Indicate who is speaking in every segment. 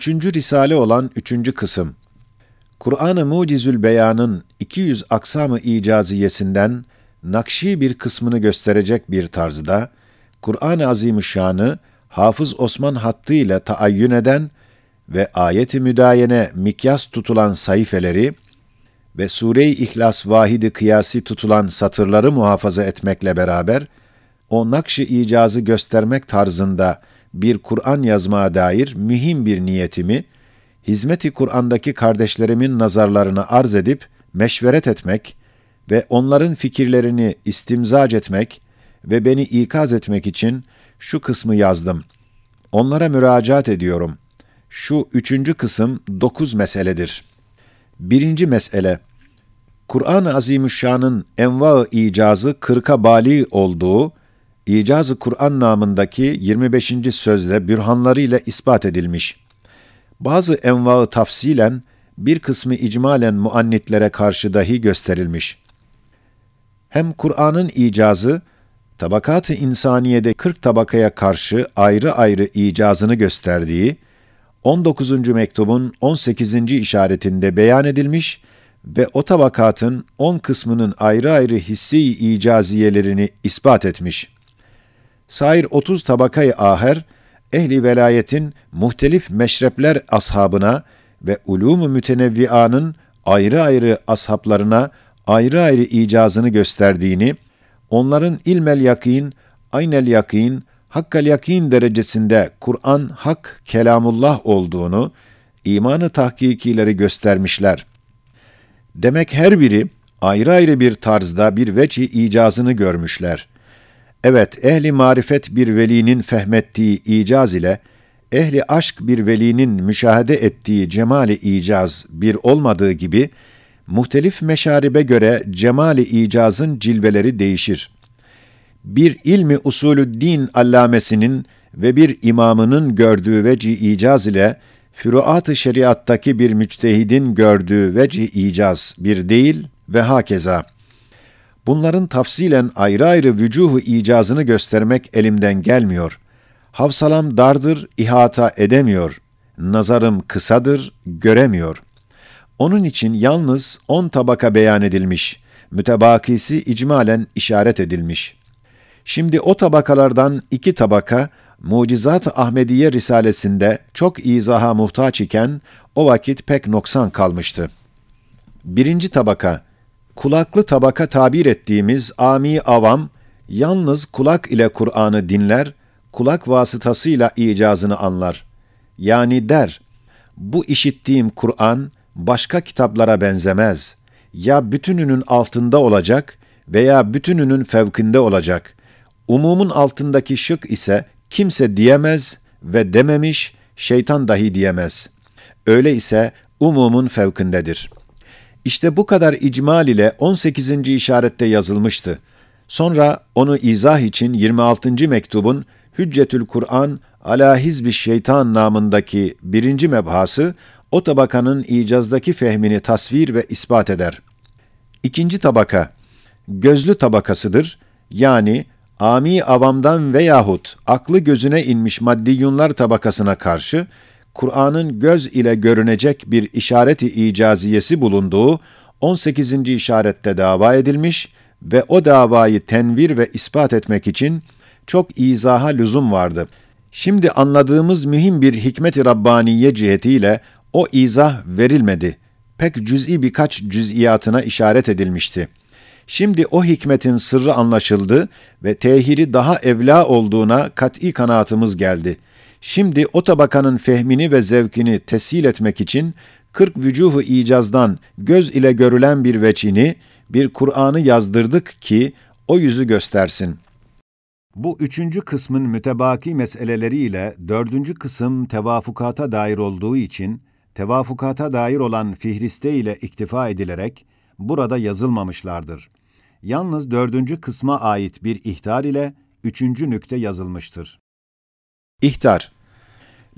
Speaker 1: Üçüncü risale olan üçüncü kısım. Kur'an-ı Mucizül Beyan'ın 200 aksamı icaziyesinden nakşi bir kısmını gösterecek bir tarzda, Kur'an-ı Azimüşşan'ı Hafız Osman hattı ile taayyün eden ve ayet-i müdayene mikyas tutulan sayfeleri ve Sure-i İhlas vahidi kıyasi tutulan satırları muhafaza etmekle beraber, o nakş-ı icazı göstermek tarzında bir Kur'an yazmaya dair mühim bir niyetimi, hizmeti Kur'an'daki kardeşlerimin nazarlarına arz edip meşveret etmek ve onların fikirlerini istimzac etmek ve beni ikaz etmek için şu kısmı yazdım. Onlara müracaat ediyorum. Şu üçüncü kısım dokuz meseledir. Birinci mesele, Kur'an-ı Azimüşşan'ın enva-ı icazı kırka bali olduğu, İcaz-ı Kur'an namındaki 25. sözle bürhanlarıyla ispat edilmiş. Bazı enva-ı tafsilen, bir kısmı icmalen muannitlere karşı dahi gösterilmiş. Hem Kur'an'ın icazı, tabakat-ı insaniyede 40 tabakaya karşı ayrı ayrı icazını gösterdiği, 19. mektubun 18. işaretinde beyan edilmiş ve o tabakatın 10 kısmının ayrı ayrı hissi icaziyelerini ispat etmiş. Sair 30 tabakayı aher, ehli velayetin muhtelif meşrepler ashabına ve ulûm-u mütenevvianın ayrı ayrı ashablarına ayrı ayrı icazını gösterdiğini, onların ilmel yakin, aynel yakin, hakkal yakin derecesinde Kur'an hak kelamullah olduğunu, imanı tahkikileri göstermişler. Demek her biri ayrı ayrı bir tarzda bir veçi icazını görmüşler. Evet, ehli marifet bir velinin fehmettiği icaz ile, ehli aşk bir velinin müşahede ettiği cemali icaz bir olmadığı gibi, muhtelif meşaribe göre cemali icazın cilveleri değişir. Bir ilmi usulü din allamesinin ve bir imamının gördüğü veci icaz ile, füruat-ı şeriattaki bir müçtehidin gördüğü veci icaz bir değil ve hakeza. Bunların tafsilen ayrı ayrı vücuhu icazını göstermek elimden gelmiyor. Havsalam dardır, ihata edemiyor. Nazarım kısadır, göremiyor. Onun için yalnız on tabaka beyan edilmiş. Mütebakisi icmalen işaret edilmiş. Şimdi o tabakalardan iki tabaka, Mucizat Ahmediye Risalesinde çok izaha muhtaç iken, o vakit pek noksan kalmıştı. Birinci tabaka, kulaklı tabaka tabir ettiğimiz ami avam, yalnız kulak ile Kur'an'ı dinler, kulak vasıtasıyla icazını anlar. Yani der, bu işittiğim Kur'an başka kitaplara benzemez. Ya bütününün altında olacak veya bütününün fevkinde olacak. Umumun altındaki şık ise kimse diyemez ve dememiş, şeytan dahi diyemez. Öyle ise umumun fevkindedir.'' İşte bu kadar icmal ile 18. işarette yazılmıştı. Sonra onu izah için 26. mektubun Hüccetül Kur'an ala hizbi şeytan namındaki birinci mebhası o tabakanın icazdaki fehmini tasvir ve ispat eder. İkinci tabaka, gözlü tabakasıdır. Yani ami avamdan veyahut aklı gözüne inmiş maddiyunlar tabakasına karşı Kur'an'ın göz ile görünecek bir işareti icaziyesi bulunduğu 18. işarette dava edilmiş ve o davayı tenvir ve ispat etmek için çok izaha lüzum vardı. Şimdi anladığımız mühim bir hikmet-i Rabbaniye cihetiyle o izah verilmedi. Pek cüz'i birkaç cüz'iyatına işaret edilmişti. Şimdi o hikmetin sırrı anlaşıldı ve tehiri daha evla olduğuna kat'i kanaatımız geldi.'' Şimdi o tabakanın fehmini ve zevkini teshil etmek için 40 vücuhu icazdan göz ile görülen bir veçini, bir Kur'an'ı yazdırdık ki o yüzü göstersin. Bu üçüncü kısmın mütebaki meseleleriyle dördüncü kısım tevafukata dair olduğu için, tevafukata dair olan fihriste ile iktifa edilerek burada yazılmamışlardır. Yalnız dördüncü kısma ait bir ihtar ile üçüncü nükte yazılmıştır. İhtar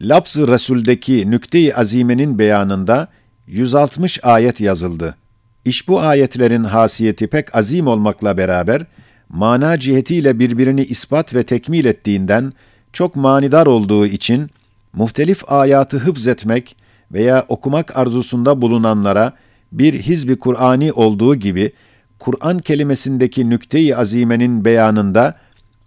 Speaker 1: Lafz-ı Resul'deki nükte-i azimenin beyanında 160 ayet yazıldı. İş bu ayetlerin hasiyeti pek azim olmakla beraber, mana cihetiyle birbirini ispat ve tekmil ettiğinden, çok manidar olduğu için, muhtelif ayatı hıfz etmek veya okumak arzusunda bulunanlara bir hizbi Kur'ani olduğu gibi Kur'an kelimesindeki nükte-i azimenin beyanında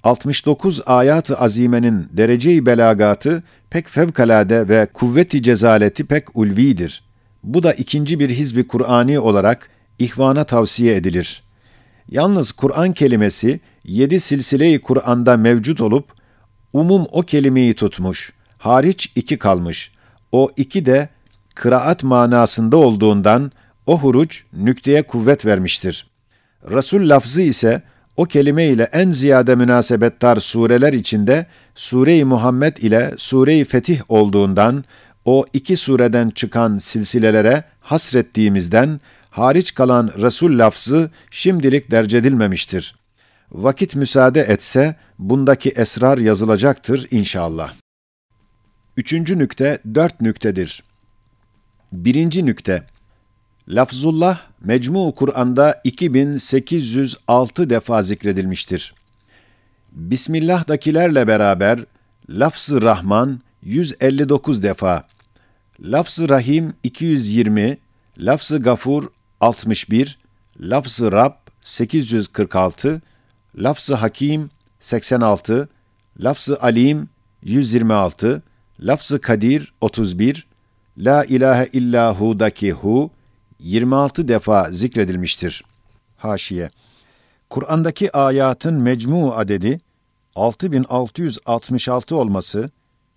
Speaker 1: 69 ayat-ı azimenin derece-i belagatı pek fevkalade ve kuvveti cezaleti pek ulvidir. Bu da ikinci bir hizbi Kur'ani olarak ihvana tavsiye edilir. Yalnız Kur'an kelimesi yedi silsile-i Kur'an'da mevcut olup umum o kelimeyi tutmuş, hariç iki kalmış. O iki de kıraat manasında olduğundan o huruç nükteye kuvvet vermiştir. Resul lafzı ise o kelime ile en ziyade münasebettar sureler içinde Sure-i Muhammed ile Sure-i Fetih olduğundan o iki sureden çıkan silsilelere hasrettiğimizden hariç kalan Resul lafzı şimdilik dercedilmemiştir. Vakit müsaade etse bundaki esrar yazılacaktır inşallah. Üçüncü nükte dört nüktedir. Birinci nükte, Lafzullah Mecmu Kur'an'da 2806 defa zikredilmiştir. Bismillah'dakilerle beraber lafz-ı Rahman 159 defa, lafz-ı Rahim 220, lafz-ı Gafur 61, lafz-ı Rab 846, lafz-ı Hakim 86, lafz-ı Alim 126, lafz-ı Kadir 31, La ilahe illahu'daki hu 26 defa zikredilmiştir. Haşiye Kur'an'daki ayatın mecmu adedi 6666 olması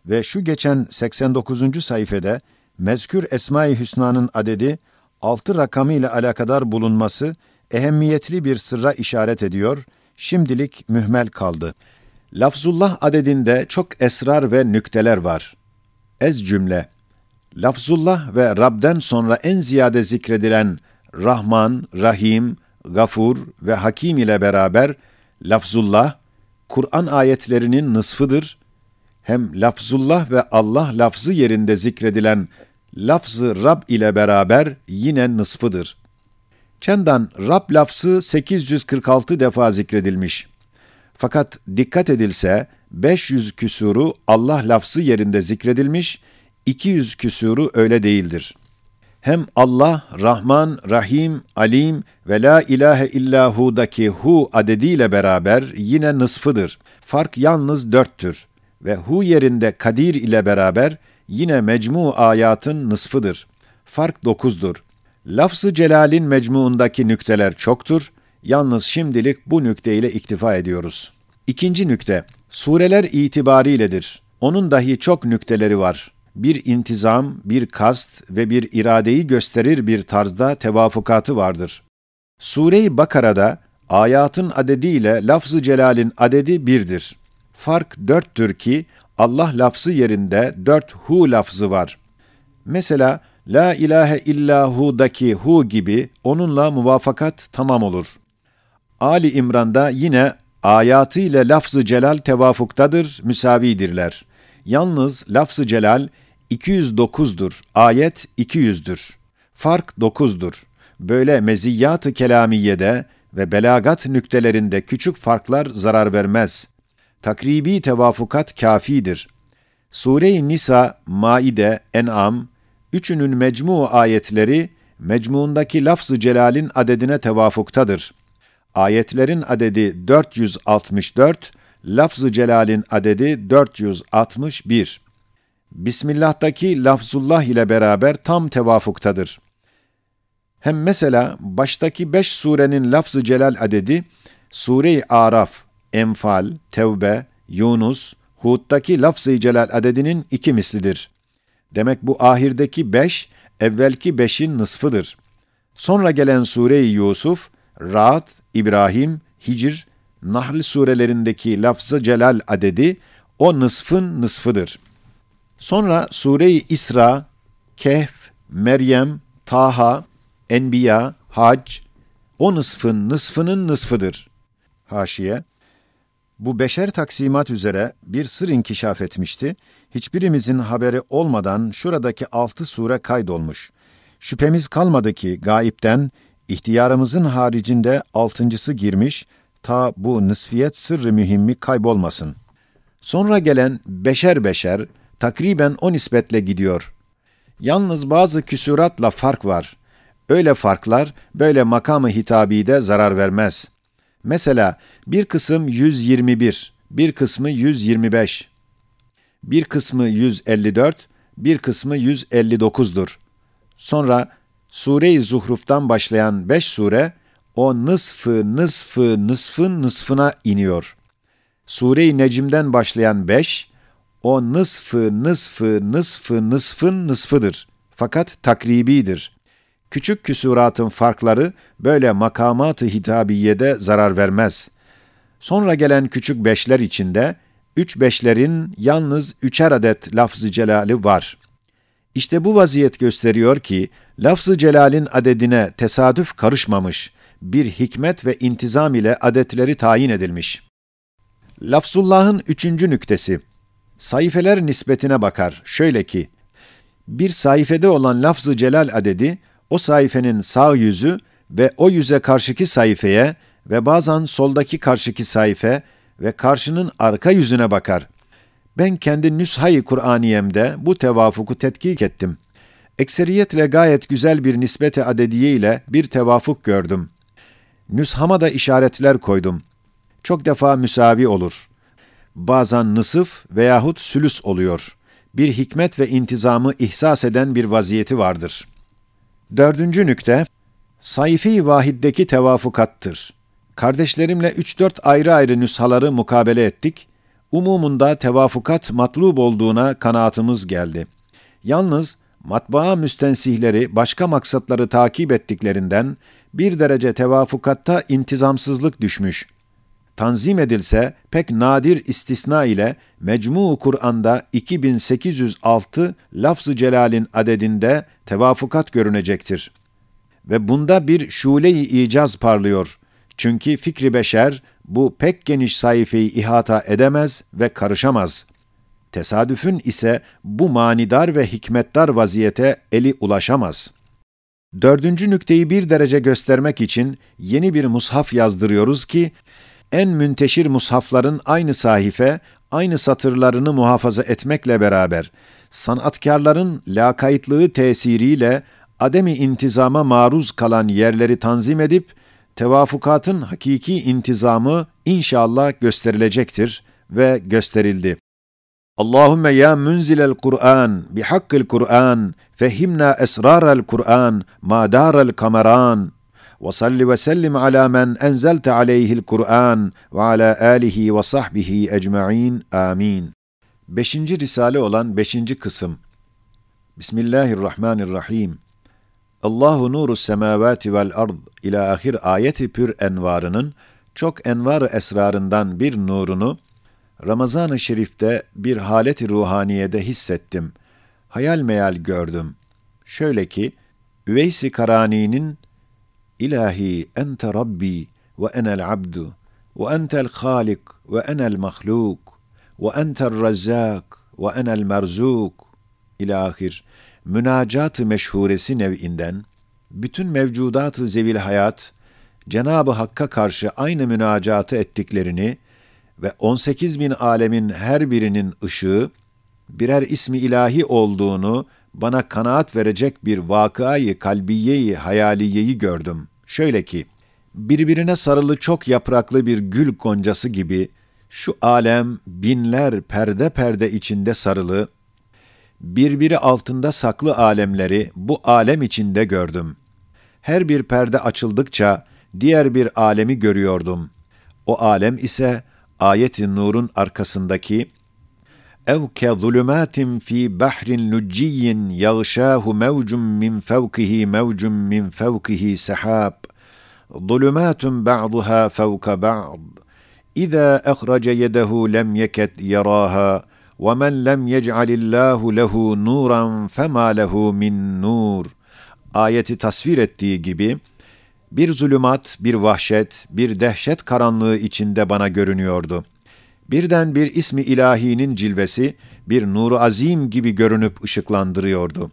Speaker 1: ve şu geçen 89. sayfede mezkür Esma-i Hüsna'nın adedi 6 rakamı ile alakadar bulunması ehemmiyetli bir sırra işaret ediyor, şimdilik mühmel kaldı. Lafzullah adedinde çok esrar ve nükteler var. Ez cümle Lafzullah ve Rab'den sonra en ziyade zikredilen Rahman, Rahim, Gafur ve Hakim ile beraber lafzullah, Kur'an ayetlerinin nısfıdır. Hem lafzullah ve Allah lafzı yerinde zikredilen lafzı Rab ile beraber yine nısfıdır. Çendan Rab lafzı 846 defa zikredilmiş. Fakat dikkat edilse 500 küsuru Allah lafzı yerinde zikredilmiş 200 küsuru öyle değildir. Hem Allah, Rahman, Rahim, Alim ve La ilahe illahu'daki hu adediyle beraber yine nısfıdır. Fark yalnız dörttür. Ve hu yerinde kadir ile beraber yine mecmu ayatın nısfıdır. Fark dokuzdur. Lafz-ı celalin mecmuundaki nükteler çoktur. Yalnız şimdilik bu nükteyle iktifa ediyoruz. İkinci nükte, sureler itibariyledir. Onun dahi çok nükteleri var bir intizam, bir kast ve bir iradeyi gösterir bir tarzda tevafukatı vardır. Sure-i Bakara'da ayatın adedi ile lafz-ı celalin adedi birdir. Fark dörttür ki Allah lafzı yerinde dört hu lafzı var. Mesela La ilahe illahu'daki hu gibi onunla muvafakat tamam olur. Ali İmran'da yine ayatı ile lafz-ı celal tevafuktadır, müsavidirler. Yalnız lafz-ı celal 209'dur. Ayet 200'dür. Fark 9'dur. Böyle meziyyat-ı kelamiyede ve belagat nüktelerinde küçük farklar zarar vermez. Takribi tevafukat kafidir. Sure-i Nisa, Maide, En'am, üçünün mecmu ayetleri, mecmuundaki lafz-ı celalin adedine tevafuktadır. Ayetlerin adedi 464, lafz-ı celalin adedi 461. Bismillah'taki lafzullah ile beraber tam tevafuktadır. Hem mesela baştaki beş surenin lafzı celal adedi, Sure-i Araf, Enfal, Tevbe, Yunus, Hud'daki lafz-ı celal adedinin iki mislidir. Demek bu ahirdeki beş, evvelki beşin nısfıdır. Sonra gelen Sure-i Yusuf, Ra'd, İbrahim, Hicr, Nahl surelerindeki lafz-ı celal adedi, o nısfın nısfıdır.'' Sonra Sure-i İsra, Kehf, Meryem, Taha, Enbiya, Hac, o nısfın nısfının nısfıdır. Haşiye, bu beşer taksimat üzere bir sır inkişaf etmişti. Hiçbirimizin haberi olmadan şuradaki altı sure kaydolmuş. Şüphemiz kalmadı ki gayipten, ihtiyarımızın haricinde altıncısı girmiş, ta bu nısfiyet sırrı mühimmi kaybolmasın. Sonra gelen beşer beşer, takriben o nispetle gidiyor. Yalnız bazı küsuratla fark var. Öyle farklar böyle makamı hitabide zarar vermez. Mesela bir kısım 121, bir kısmı 125, bir kısmı 154, bir kısmı 159'dur. Sonra Sure-i Zuhruf'tan başlayan beş sure o nısfı, nısfı, nısfın nısfına iniyor. Sure-i Necim'den başlayan beş, o nısfı, nısfı, nısfı, nısfın nısfıdır. Fakat takribidir. Küçük küsuratın farkları böyle makamat-ı hitabiyede zarar vermez. Sonra gelen küçük beşler içinde, üç beşlerin yalnız üçer adet lafz-ı celali var. İşte bu vaziyet gösteriyor ki, lafz-ı celalin adedine tesadüf karışmamış, bir hikmet ve intizam ile adetleri tayin edilmiş. Lafzullah'ın üçüncü nüktesi, sayfeler nispetine bakar. Şöyle ki, bir sayfede olan lafz-ı celal adedi, o sayfenin sağ yüzü ve o yüze karşıki sayfaya ve bazen soldaki karşıki sayfe ve karşının arka yüzüne bakar. Ben kendi Nüshayı Kur'aniyemde bu tevafuku tetkik ettim. Ekseriyetle gayet güzel bir nispete adediye ile bir tevafuk gördüm. Nüshama da işaretler koydum. Çok defa müsavi olur. Bazen nısıf veyahut sülüs oluyor. Bir hikmet ve intizamı ihsas eden bir vaziyeti vardır. Dördüncü nükte, sayfi vahiddeki tevafukattır. Kardeşlerimle üç dört ayrı ayrı nüshaları mukabele ettik. Umumunda tevafukat matlub olduğuna kanaatımız geldi. Yalnız matbaa müstensihleri başka maksatları takip ettiklerinden bir derece tevafukatta intizamsızlık düşmüş. Tanzim edilse pek nadir istisna ile Mecmu Kur'an'da 2806 lafz-ı celalin adedinde tevafukat görünecektir. Ve bunda bir şule-i icaz parlıyor. Çünkü fikri beşer bu pek geniş sayfayı ihata edemez ve karışamaz. Tesadüfün ise bu manidar ve hikmetdar vaziyete eli ulaşamaz. Dördüncü nükteyi bir derece göstermek için yeni bir mushaf yazdırıyoruz ki, en münteşir mushafların aynı sahife, aynı satırlarını muhafaza etmekle beraber, sanatkarların lakaytlığı tesiriyle ademi intizama maruz kalan yerleri tanzim edip, tevafukatın hakiki intizamı inşallah gösterilecektir ve gösterildi. Allahümme ya münzilel Kur'an bihakkil Kur'an fehimna esrarel Kur'an ma darel kameran ala men enzelte aleyhil Kur'an ve ala alihi ve sahbihi ecma'in amin. Beşinci risale olan beşinci kısım. Bismillahirrahmanirrahim. Allahu nuru semavati vel ard ila ahir ayeti pür envarının çok envar esrarından bir nurunu Ramazan-ı Şerif'te bir haleti ruhaniyede hissettim. Hayal meyal gördüm. Şöyle ki, Üveys-i Karani'nin İlahi ente Rabbi ve enel abdu ve entel halik ve enel mahluk ve entel razzak ve enel merzuk ilahir münacat-ı meşhuresi nev'inden bütün mevcudat-ı zevil hayat Cenab-ı Hakk'a karşı aynı münacatı ettiklerini ve 18 bin alemin her birinin ışığı birer ismi ilahi olduğunu bana kanaat verecek bir vakayı kalbiyeyi hayaliyeyi gördüm. Şöyle ki, birbirine sarılı çok yapraklı bir gül goncası gibi şu alem binler perde perde içinde sarılı, birbiri altında saklı alemleri bu alem içinde gördüm. Her bir perde açıldıkça diğer bir alemi görüyordum. O alem ise ayet-i nurun arkasındaki ke zulumatin fi bahrin lucciyin yağşahu mevcun min fevkihi mevcun min fevkihi sehab zulumatun ba'duha fevka ba'd. İza ehrace yedehu lem yeket yaraha ve men lem yec'alillahu lehu nuran fema lehu min nur ayeti tasvir ettiği gibi bir zulümat, bir vahşet, bir dehşet karanlığı içinde bana görünüyordu. Birden bir ismi ilahinin cilvesi, bir nuru azim gibi görünüp ışıklandırıyordu.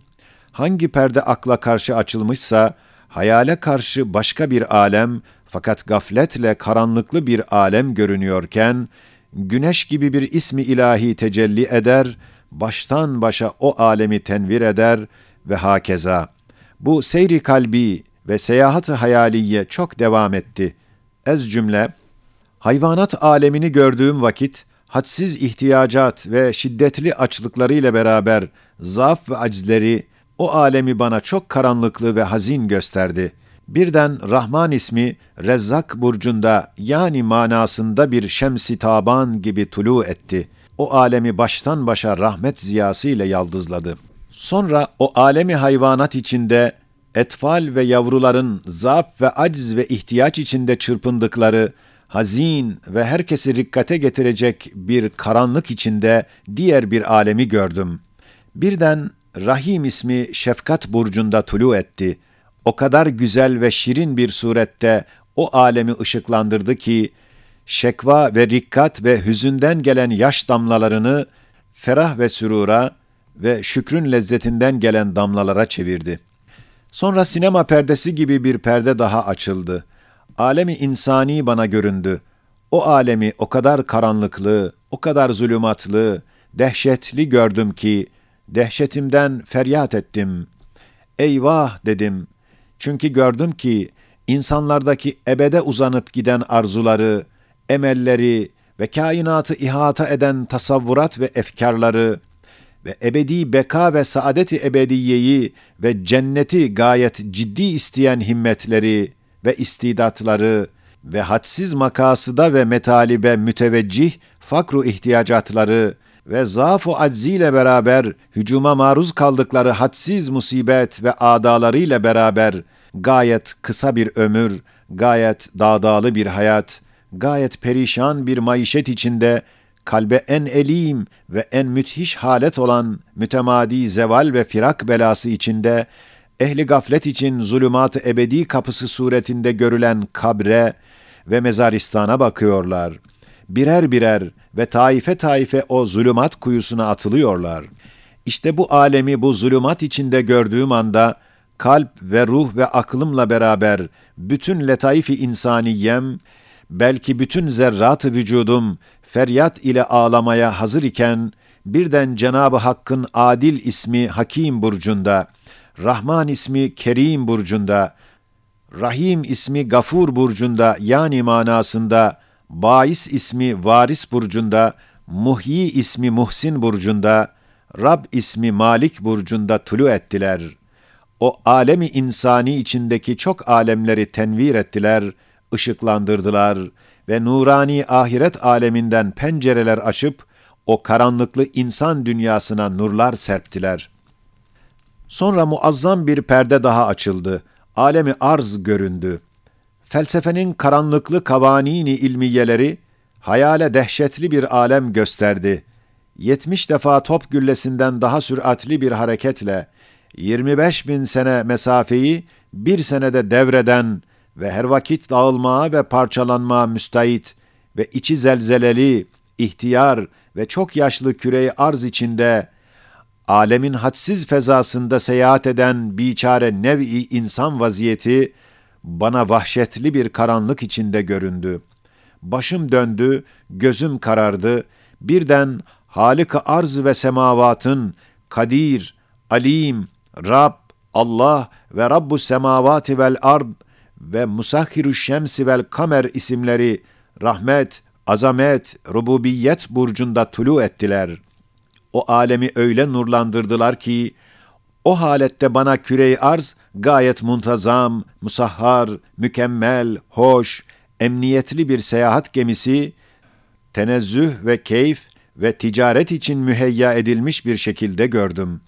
Speaker 1: Hangi perde akla karşı açılmışsa, hayale karşı başka bir alem, fakat gafletle karanlıklı bir alem görünüyorken, güneş gibi bir ismi ilahi tecelli eder, baştan başa o alemi tenvir eder ve hakeza. Bu seyri kalbi ve seyahat-ı hayaliye çok devam etti. Ez cümle, hayvanat alemini gördüğüm vakit, hadsiz ihtiyacat ve şiddetli açlıklarıyla beraber zaaf ve acizleri o alemi bana çok karanlıklı ve hazin gösterdi. Birden Rahman ismi Rezzak burcunda yani manasında bir şemsi taban gibi tulu etti. O alemi baştan başa rahmet ziyası ile yaldızladı. Sonra o alemi hayvanat içinde etfal ve yavruların zaaf ve aciz ve ihtiyaç içinde çırpındıkları hazin ve herkesi rikkate getirecek bir karanlık içinde diğer bir alemi gördüm. Birden Rahim ismi şefkat burcunda tulu etti. O kadar güzel ve şirin bir surette o alemi ışıklandırdı ki, şekva ve rikkat ve hüzünden gelen yaş damlalarını ferah ve sürura ve şükrün lezzetinden gelen damlalara çevirdi. Sonra sinema perdesi gibi bir perde daha açıldı. Alemi insani bana göründü. O alemi o kadar karanlıklı, o kadar zulümatlı, dehşetli gördüm ki, dehşetimden feryat ettim. Eyvah dedim. Çünkü gördüm ki, insanlardaki ebede uzanıp giden arzuları, emelleri ve kainatı ihata eden tasavvurat ve efkarları ve ebedi beka ve saadeti ebediyeyi ve cenneti gayet ciddi isteyen himmetleri ve istidatları ve hadsiz makasıda ve metalibe müteveccih fakru ihtiyacatları ve zaaf-ı acziyle beraber hücuma maruz kaldıkları hadsiz musibet ve adalarıyla beraber gayet kısa bir ömür, gayet dağdağlı bir hayat, gayet perişan bir maişet içinde kalbe en elim ve en müthiş halet olan mütemadi zeval ve firak belası içinde ehli gaflet için zulümat-ı ebedi kapısı suretinde görülen kabre ve mezaristana bakıyorlar. Birer birer ve taife taife o zulümat kuyusuna atılıyorlar. İşte bu alemi bu zulümat içinde gördüğüm anda kalp ve ruh ve aklımla beraber bütün letaifi insaniyem, belki bütün zerrat-ı vücudum feryat ile ağlamaya hazır iken birden Cenab-ı Hakk'ın Adil ismi Hakim burcunda, Rahman ismi Kerim burcunda, Rahim ismi Gafur burcunda yani manasında, Bais ismi Varis burcunda, Muhyi ismi Muhsin burcunda, Rab ismi Malik burcunda tulu ettiler. O alemi insani içindeki çok alemleri tenvir ettiler, ışıklandırdılar ve nurani ahiret aleminden pencereler açıp o karanlıklı insan dünyasına nurlar serptiler. Sonra muazzam bir perde daha açıldı. Alemi arz göründü. Felsefenin karanlıklı kavanini ilmiyeleri hayale dehşetli bir alem gösterdi. Yetmiş defa top güllesinden daha süratli bir hareketle 25 bin sene mesafeyi bir senede devreden ve her vakit dağılmaya ve parçalanmaya müstahit ve içi zelzeleli, ihtiyar ve çok yaşlı küreyi arz içinde, alemin hadsiz fezasında seyahat eden biçare nev'i insan vaziyeti, bana vahşetli bir karanlık içinde göründü. Başım döndü, gözüm karardı, birden Halik-i arz ve semavatın, Kadir, Alim, Rab, Allah ve Rabbu semavati vel ard ve Musahhiru Şemsi vel Kamer isimleri rahmet, azamet, rububiyet burcunda tulu ettiler. O alemi öyle nurlandırdılar ki, o halette bana küre arz gayet muntazam, musahhar, mükemmel, hoş, emniyetli bir seyahat gemisi, tenezzüh ve keyif ve ticaret için müheyya edilmiş bir şekilde gördüm.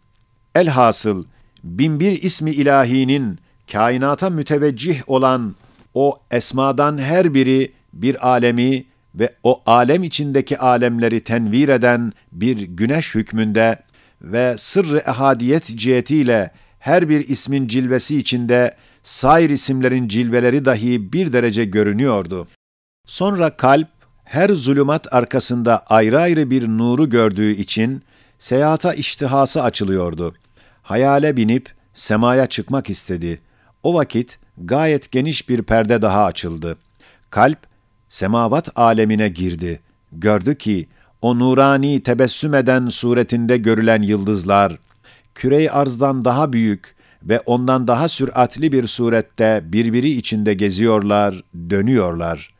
Speaker 1: Elhasıl, binbir ismi ilahinin kainata müteveccih olan o esmadan her biri bir alemi ve o alem içindeki alemleri tenvir eden bir güneş hükmünde ve sırrı ehadiyet cihetiyle her bir ismin cilvesi içinde sair isimlerin cilveleri dahi bir derece görünüyordu. Sonra kalp her zulümat arkasında ayrı ayrı bir nuru gördüğü için seyahata iştihası açılıyordu. Hayale binip semaya çıkmak istedi. O vakit gayet geniş bir perde daha açıldı. Kalp, semavat alemine girdi. Gördü ki, o nurani tebessüm eden suretinde görülen yıldızlar, kürey arzdan daha büyük ve ondan daha süratli bir surette birbiri içinde geziyorlar, dönüyorlar.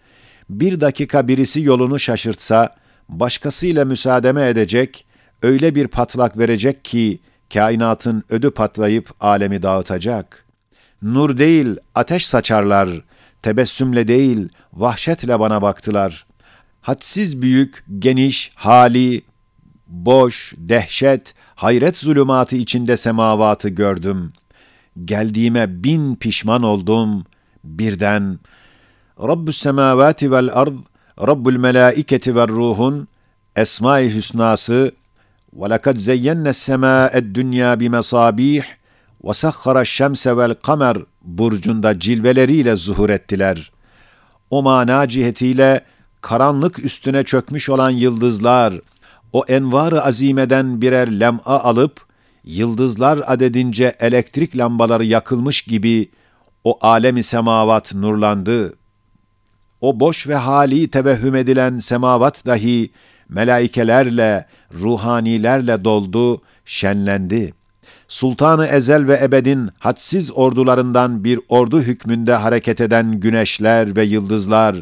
Speaker 1: Bir dakika birisi yolunu şaşırtsa, başkasıyla müsaademe edecek, öyle bir patlak verecek ki, kainatın ödü patlayıp alemi dağıtacak. Nur değil, ateş saçarlar, tebessümle değil, vahşetle bana baktılar. Hadsiz büyük, geniş, hali, boş, dehşet, hayret zulümatı içinde semavatı gördüm. Geldiğime bin pişman oldum. Birden, Rabbus semavati vel ard, Rabbul melaiketi ve ruhun, Esma-i Hüsnası, وَلَكَدْ زَيَّنَّ السَّمَاءَ الدُّنْيَا بِمَصَابِيحِ وَسَخَّرَ الشَّمْسَ وَالْقَمَرِ burcunda cilveleriyle zuhur ettiler. O mana cihetiyle karanlık üstüne çökmüş olan yıldızlar, o envar-ı azimeden birer lem'a alıp, yıldızlar adedince elektrik lambaları yakılmış gibi o alemi semavat nurlandı. O boş ve hali tevehhüm edilen semavat dahi melaikelerle, ruhanilerle doldu, şenlendi. Sultanı Ezel ve Ebed'in hadsiz ordularından bir ordu hükmünde hareket eden güneşler ve yıldızlar,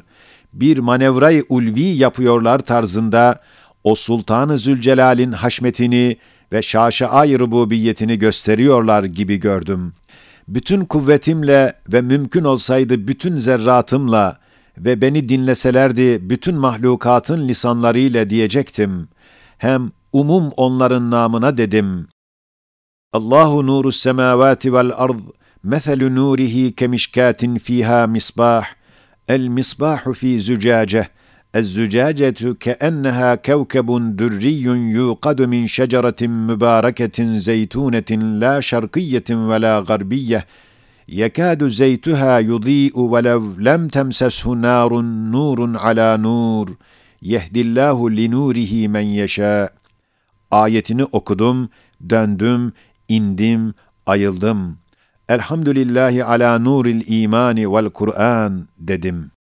Speaker 1: bir manevrayı ulvi yapıyorlar tarzında, o Sultanı Zülcelal'in haşmetini ve şaşa-i rububiyetini gösteriyorlar gibi gördüm. Bütün kuvvetimle ve mümkün olsaydı bütün zerratımla ve beni dinleselerdi bütün mahlukatın lisanlarıyla diyecektim. Hem umum onların namına dedim. الله نور السماوات والأرض مثل نوره كمشكاة فيها مصباح المصباح في زجاجة الزجاجة كأنها كوكب دري يوقد من شجرة مباركة زيتونة لا شرقية ولا غربية يكاد زيتها يضيء ولو لم تمسسه نار نور على نور يهدي الله لنوره من يشاء yeşâ. Ayetini okudum, döndüm indim, ayıldım. Elhamdülillahi ala nuril imani vel Kur'an dedim.''